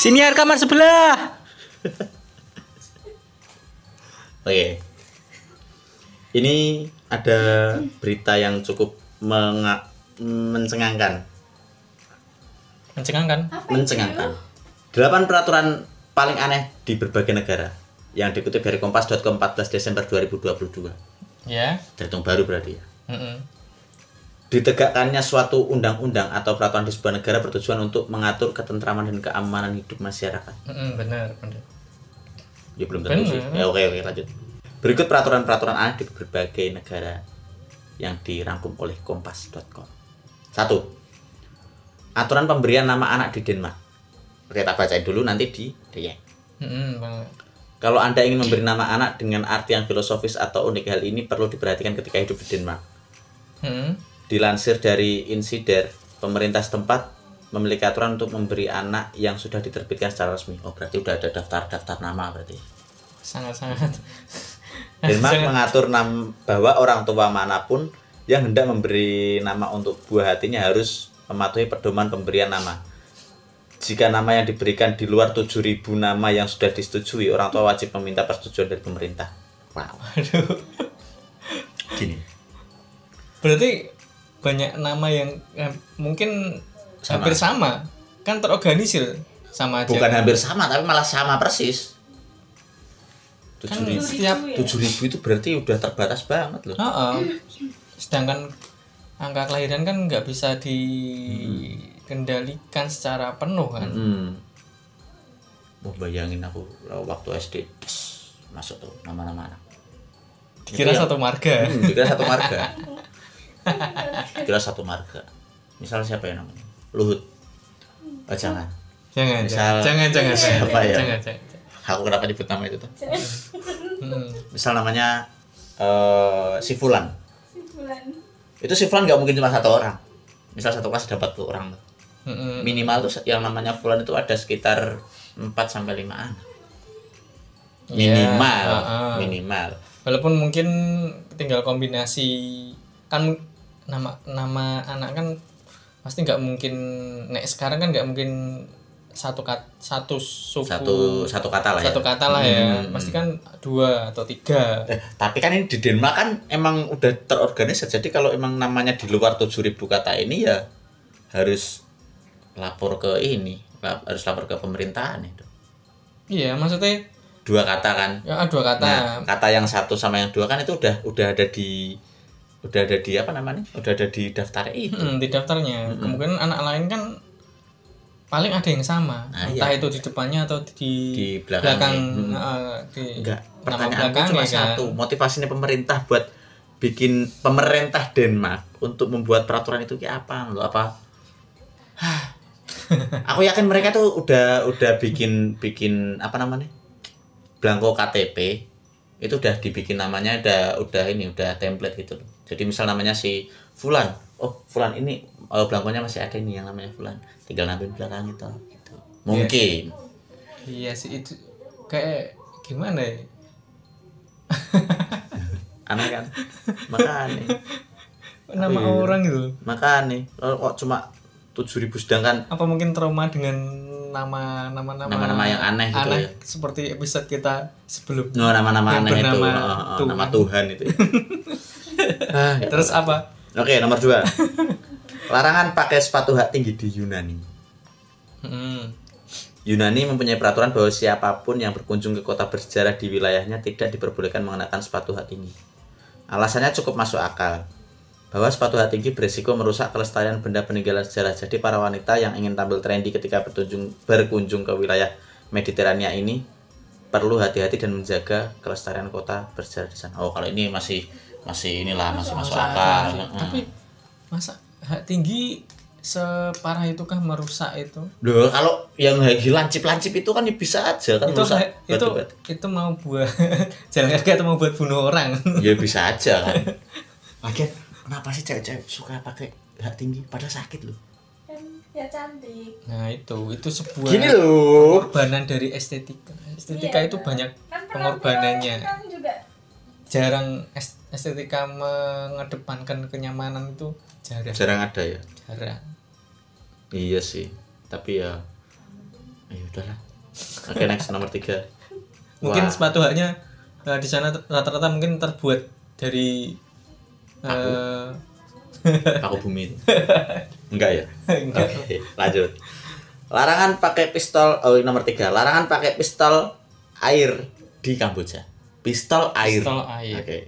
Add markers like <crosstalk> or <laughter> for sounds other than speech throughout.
Siniar kamar sebelah. Oke. Ini ada berita yang cukup menga- mencengangkan. Mencengangkan. Apa Mencengangkan. Delapan peraturan paling aneh di berbagai negara yang dikutip dari kompas.com 14 Desember 2022. Ya. Terhitung baru berarti ya. Mm-mm. Ditegakkannya suatu undang-undang atau peraturan di sebuah negara bertujuan untuk mengatur ketentraman dan keamanan hidup masyarakat. Mm-mm, benar, benar. Ya belum tentu sih. Ya oke oke lanjut. Berikut peraturan-peraturan aneh di berbagai negara yang dirangkum oleh kompas.com. Satu. Aturan pemberian nama anak di Denmark. Oke, tak bacain dulu nanti di. Mm-mm, benar. Kalau Anda ingin memberi nama anak dengan arti yang filosofis atau unik, hal ini perlu diperhatikan ketika hidup di Denmark. Mm-mm. Dilansir dari Insider, pemerintah setempat memiliki aturan untuk memberi anak yang sudah diterbitkan secara resmi. Oh, berarti udah ada daftar-daftar nama berarti. Sangat-sangat. <laughs> Denmark Sangat- mengatur nam bahwa orang tua mana pun yang hendak memberi nama untuk buah hatinya harus mematuhi pedoman pemberian nama. Jika nama yang diberikan di luar 7.000 nama yang sudah disetujui, orang tua wajib meminta persetujuan dari pemerintah. Wow. Aduh. Gini. Berarti banyak nama yang eh, mungkin Sama. hampir sama. Kan terorganisir sama aja. Bukan hampir sama, tapi malah sama persis. Kan 7.000 setiap 7.000 itu berarti udah terbatas banget loh. Heeh. Sedangkan angka kelahiran kan nggak bisa dikendalikan secara penuh kan. Hmm. Mau bayangin aku waktu SD masuk tuh nama-nama anak. Dikira Itu satu marga. Hmm, dikira satu marga. <laughs> <laughs> dikira satu marga. Misal siapa ya namanya? Luhut. Oh, jangan. Jangan, Misal- jangan, jangan, jangan, siapa jangan, ya? jangan, jangan. Aku kenapa nyebut nama itu tuh? Hmm. Misal namanya eh si Fulan. Itu si Fulan nggak mungkin cuma satu orang. Misal satu kelas dapat tuh orang tuh. Mm-mm. Minimal tuh yang namanya Fulan itu ada sekitar 4 sampai 5 anak. Iya, Minimal, heeh. minimal. Walaupun mungkin tinggal kombinasi kan nama nama anak kan pasti nggak mungkin nek sekarang kan nggak mungkin satu kat satu suku Satu satu kata lah ya. satu kata lah ya Hmm. pasti kan dua atau tiga Eh, tapi kan ini di Denmark kan emang udah terorganisir. Jadi kalau emang namanya di luar 7000 kata ini ya harus lapor ke ini, lap- harus lapor ke pemerintahan itu. iya maksudnya Dua kata kan. ya dua kata Nah, kata yang satu sama yang dua kan itu udah udah ada di udah ada di apa namanya? Udah ada di daftar itu. Hmm, di daftarnya kemungkinan anak lain kan paling ada yang sama Nah, entah iya. itu di depannya atau di, Di belakangnya. Hmm. eh, di Enggak, pertanyaan belakangnya cuma kan satu. Motivasinya pemerintah buat bikin pemerintah Denmark untuk membuat peraturan itu kayak apa lo apa? Aku yakin mereka tuh udah udah bikin bikin apa namanya? Blanko KTP itu udah dibikin namanya udah udah ini udah template gitu loh. Jadi misal namanya si Fulan. Oh, Fulan ini oh, blankonya masih ada nih yang namanya Fulan. Tinggal nampilin belakang itu gitu. Mungkin. iya sih itu kayak gimana ya <laughs> Aneh kan? Makanya. nama Iya. orang gitu makanya kok cuma 7000 sedangkan apa mungkin trauma dengan nama nama nama Nama-nama yang aneh gitu ya. seperti episode kita sebelumnya no, nama-nama Yang aneh itu oh, oh, Tuhan. nama Tuhan itu Ah, <laughs> ya <laughs> terus apa oke nomor dua larangan pakai sepatu hak tinggi di Yunani Hmm. Yunani mempunyai peraturan bahwa siapa pun yang berkunjung ke kota bersejarah di wilayahnya tidak diperbolehkan mengenakan sepatu hak tinggi. Alasannya cukup masuk akal. Bahwa sepatu hak tinggi berisiko merusak kelestarian benda peninggalan sejarah. Jadi para wanita yang ingin tampil trendy ketika berkunjung, berkunjung ke wilayah Mediterania ini perlu hati-hati dan menjaga kelestarian kota bersejarah di sana. Oh, kalau ini masih masih inilah masih masuk akal. Heeh. tapi masa hak tinggi separah itu kah merusak itu Loh, kalau yang lancip-lancip itu kan bisa aja kan itu merusak itu batu-batu. itu mau buat <laughs> jalan kaki atau mau buat bunuh orang <laughs> ya bisa aja kan <laughs> Lagian kenapa sih cewek-cewek suka pakai hak tinggi padahal sakit loh Kan ya cantik. nah itu itu sebuah gini loh pengorbanan dari estetika estetika Iya. itu banyak Kan pengorbanannya kan juga jarang es- estetika mengedepankan kenyamanan itu jarang jarang ada ya jarang iya sih tapi ya Ya udahlah. Oke, next nomor tiga. mungkin Wah. sepatu haknya eh, di sana rata-rata mungkin terbuat dari eh Aku bumi itu. <laughs> Enggak ya? enggak. Oke, lanjut. Larangan pakai pistol, oh nomor tiga. Larangan pakai pistol air di Kamboja. Pistol air. Pistol air. Oke.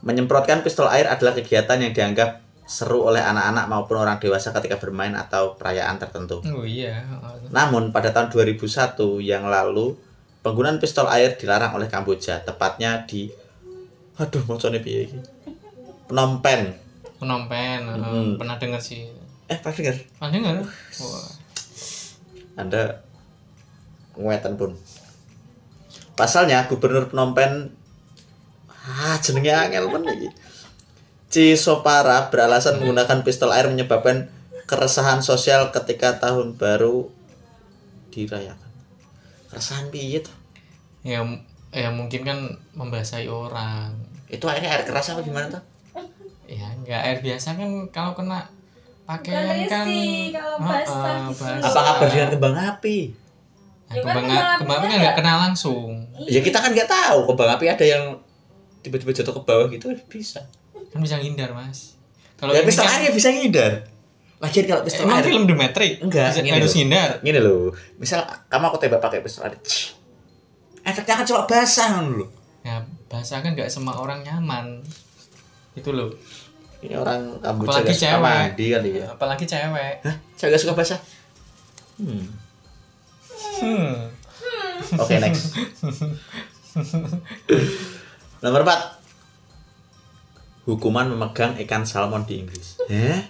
Menyemprotkan pistol air adalah kegiatan yang dianggap seru oleh anak-anak maupun orang dewasa ketika bermain atau perayaan tertentu. oh iya Namun pada tahun 2001 yang lalu penggunaan pistol air dilarang oleh Kamboja, tepatnya di Aduh, mau piye iki? Phnom Penh. penompen eh, Hmm. pernah dengar sih Eh, pernah dengar? pernah dengar Wah. Anda nguetan pun. Pasalnya gubernur Phnom Penh ah jenenge angel men iki. Cisopara beralasan menggunakan pistol air menyebabkan keresahan sosial ketika tahun baru dirayakan. Keresahan piye tuh? ya ya mungkin kan membasahi orang Itu airnya air keras apa gimana tuh? ya nggak air biasa kan kalau kena pakaian kan kalau Heeh, basah gitu. basah. Apa kabar dengan kembang api? Nah, Ya kan kembang kembang kembang api kan nggak ya. kena langsung Ya kita kan nggak tahu kembang api ada yang tiba-tiba jatuh ke bawah gitu bisa. kan bisa ngindar mas kalau Ya ini pistol kan- air ya bisa ngindar. Lagian kalau pistol emang air film The Matrix Enggak, bisa, harus ngindar Gini loh, misal kamu aku tembak pakai pistol air, cih. efeknya kan cuma basah loh. ya bahasa kan nggak semua orang nyaman itu loh Ini orang Kamboja apalagi cewek mandi kali ya. apalagi cewek Hah? Gak suka basah? Hmm. Hmm. Oke next. Nomor 4 Hukuman memegang ikan salmon di Inggris. Eh?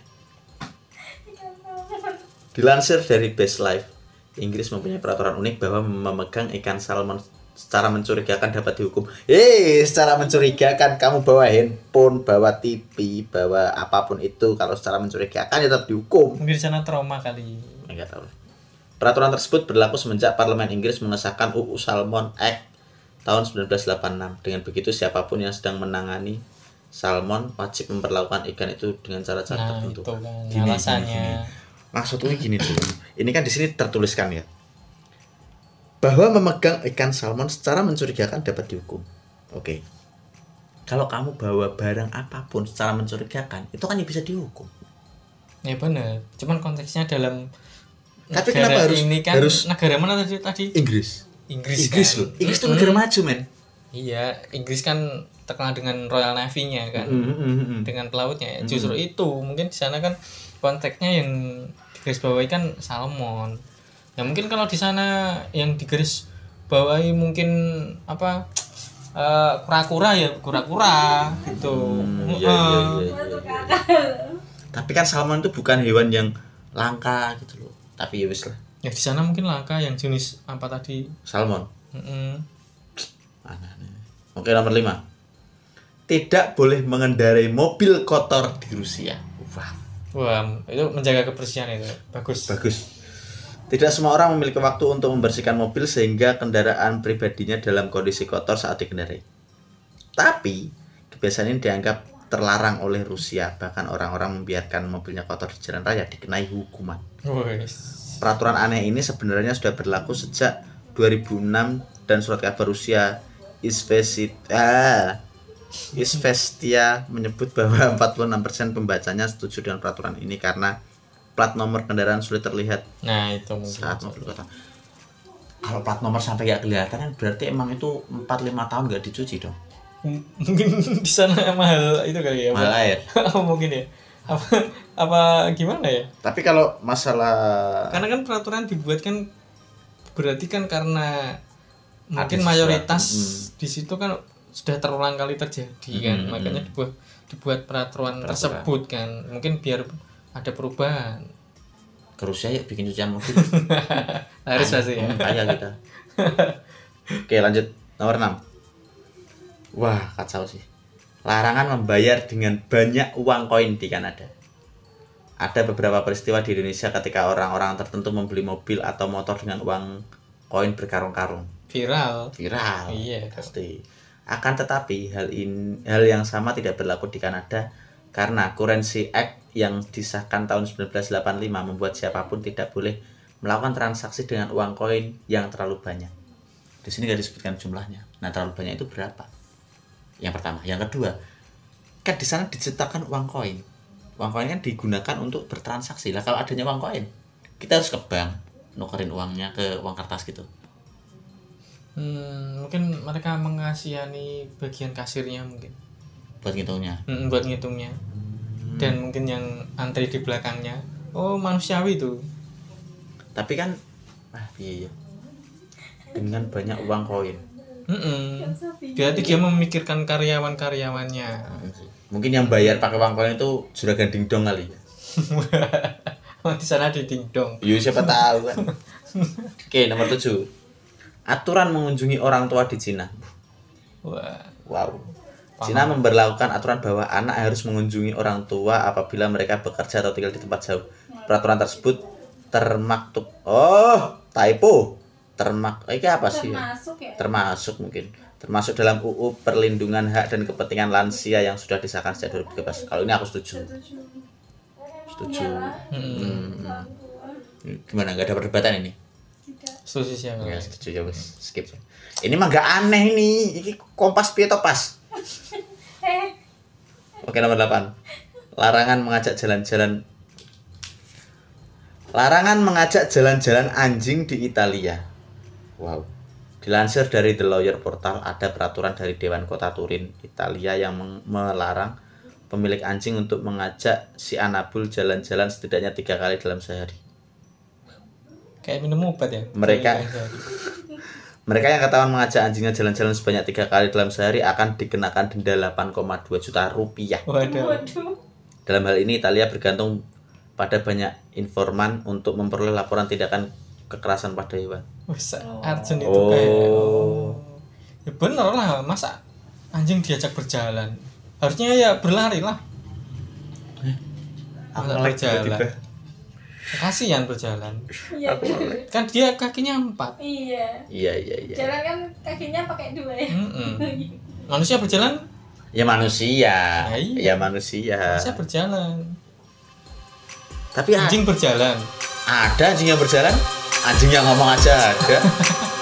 Dilansir dari Best Life, Inggris mempunyai peraturan unik bahwa memegang ikan salmon secara mencurigakan dapat dihukum. Eh, secara mencurigakan kamu bawa handphone, bawa TV, bawa apa pun itu kalau secara mencurigakan ya tetap dihukum. mungkin di sana trauma kali Enggak tahu. Peraturan tersebut berlaku semenjak Parlemen Inggris mengesahkan UU Salmon Act tahun 1986. Dengan begitu siapa pun yang sedang menangani salmon wajib memperlakukan ikan itu dengan cara-cara nah tertentu. itu kan Gini, alasannya gini, Maksudnya gini dulu. Ini kan di sini tertuliskan ya. Bahwa memegang ikan salmon secara mencurigakan dapat dihukum. Oke. Kalau kamu bawa barang apa pun secara mencurigakan, itu kan ya bisa dihukum. ya benar cuman konteksnya dalam Tapi negara kenapa harus- ini kan harus- negara mana tadi tadi Inggris. Inggris Inggris kan? loh. Inggris tuh negara maju, men. iya Inggris kan terkenal dengan Royal Navy-nya kan Mm-mm. dengan pelautnya Hmm. justru itu mungkin di sana kan konteksnya yang digaris bawahi kan salmon ya mungkin kalau di sana yang digaris bawahi mungkin apa eh, kura-kura ya kura-kura gitu Hmm, iya, iya, iya, iya. akal. Tapi kan salmon itu bukan hewan yang langka gitu loh. Tapi ya wis lah, ya di sana mungkin langka yang jenis apa tadi salmon. Mm-mm. Aneh-aneh. Oke, nomor 5. Tidak boleh mengendarai mobil kotor di Rusia. Wah, wah itu menjaga kebersihan itu bagus bagus. Tidak semua orang memiliki waktu untuk membersihkan mobil sehingga kendaraan pribadinya dalam kondisi kotor saat dikendarai. Tapi, kebiasaan ini dianggap terlarang oleh Rusia. Bahkan orang-orang membiarkan mobilnya kotor di jalan raya dikenai hukuman. Peraturan aneh ini sebenarnya sudah berlaku sejak 2006 dan surat kabar Rusia Isvesit ah, Isvestia menyebut bahwa 46% pembacanya setuju dengan peraturan ini karena plat nomor kendaraan sulit terlihat nah itu mungkin saat mobil kotor. Kalau plat nomor sampai nggak kelihatan kan berarti emang itu 4-5 tahun nggak dicuci dong. Mungkin di sana mahal itu kali ya Mahal air. <laughs> Oh, mungkin ya apa apa gimana ya Tapi kalau masalah karena kan peraturan dibuat kan berarti kan karena mungkin mayoritas mm. di situ kan sudah terulang kali terjadi kan Mm, makanya dibuat dibuat peraturan, Peraturan. tersebut kan mungkin biar ada perubahan ke Rusia ya bikin cucian mobil. <laughs> harus pasti ya Hmm, kaya kita. Oke, lanjut. Nomor 6. Wah, kacau sih. Larangan membayar dengan banyak uang koin di Kanada. Ada beberapa peristiwa di Indonesia ketika orang-orang tertentu membeli mobil atau motor dengan uang koin berkarung-karung. viral Viral. Iya. Pasti. Akan tetapi hal in, hal yang sama tidak berlaku di Kanada karena Currency Act yang disahkan tahun 1985 membuat siapa pun tidak boleh melakukan transaksi dengan uang koin yang terlalu banyak. Di sini nggak disebutkan jumlahnya. Nah, terlalu banyak itu berapa? Yang pertama, yang kedua, kan di sana diciptakan uang koin. Uang koin kan digunakan untuk bertransaksi. Lah kalau adanya uang koin, kita harus ke bank nukerin uangnya ke uang kertas gitu. Hmm, mungkin mereka mengasihani bagian kasirnya mungkin Buat ngitungnya. Hmm, buat ngitungnya. Dan mungkin yang antri di belakangnya, oh manusiawi itu. Tapi kan ah iya. iya. Dengan banyak uang koin. Mm-mm. Kan sapi. Berarti dia memikirkan karyawan-karyawannya. Mungkin yang bayar pakai uang koin itu juragan dingdong kali. <laughs> di sana ada dingdong. Iya siapa tahu kan. Oke, nomor 7. Aturan mengunjungi orang tua di Cina. Wah, Wow. Cina memberlakukan aturan bahwa anak harus mengunjungi orang tua apabila mereka bekerja atau tinggal di tempat jauh. Peraturan tersebut termaktub. Oh, typo. Termak. Ini apa sih? ya? Termasuk ya. Termasuk mungkin. Termasuk dalam UU Perlindungan Hak dan Kepentingan Lansia yang sudah disahkan sejak 2013. Kalau ini aku setuju. Setuju. Hmm. Tua. Gimana? Gak ada perdebatan ini? Tidak. setuju sih. Ya, setuju ya wes. Skip. Ini mah gak aneh nih. Ini kompas piye to pas? Eh, <laughs> Oke nomor 8 Larangan mengajak jalan-jalan Larangan mengajak jalan-jalan anjing di Italia Wow Dilansir dari The Lawyer Portal Ada peraturan dari Dewan Kota Turin, Italia Yang melarang pemilik anjing untuk mengajak si Anabul jalan-jalan setidaknya tiga kali dalam sehari Kayak minum obat ya. Mereka-. <laughs> Mereka yang ketahuan mengajak anjingnya jalan-jalan sebanyak tiga kali dalam sehari akan dikenakan denda 8,2 juta rupiah. Waduh. Dalam hal ini Italia bergantung pada banyak informan untuk memperoleh laporan tindakan kekerasan pada hewan. Wes Arjun itu kayak Oh. Ya bener lah, masa anjing diajak berjalan? Harusnya ya berlari lah. Aku Masa nge-lag berjalan? Kasihan berjalan. Iya. Kan dia kakinya empat. Iya. Iya iya iya. Jalan kan kakinya pakai dua ya. Mm-mm. <laughs> Manusia berjalan, Ya manusia. Ya, iya. Ya manusia. manusia berjalan. Tapi Anjing berjalan. ada anjing yang berjalan, anjing yang ngomong aja ada. <laughs>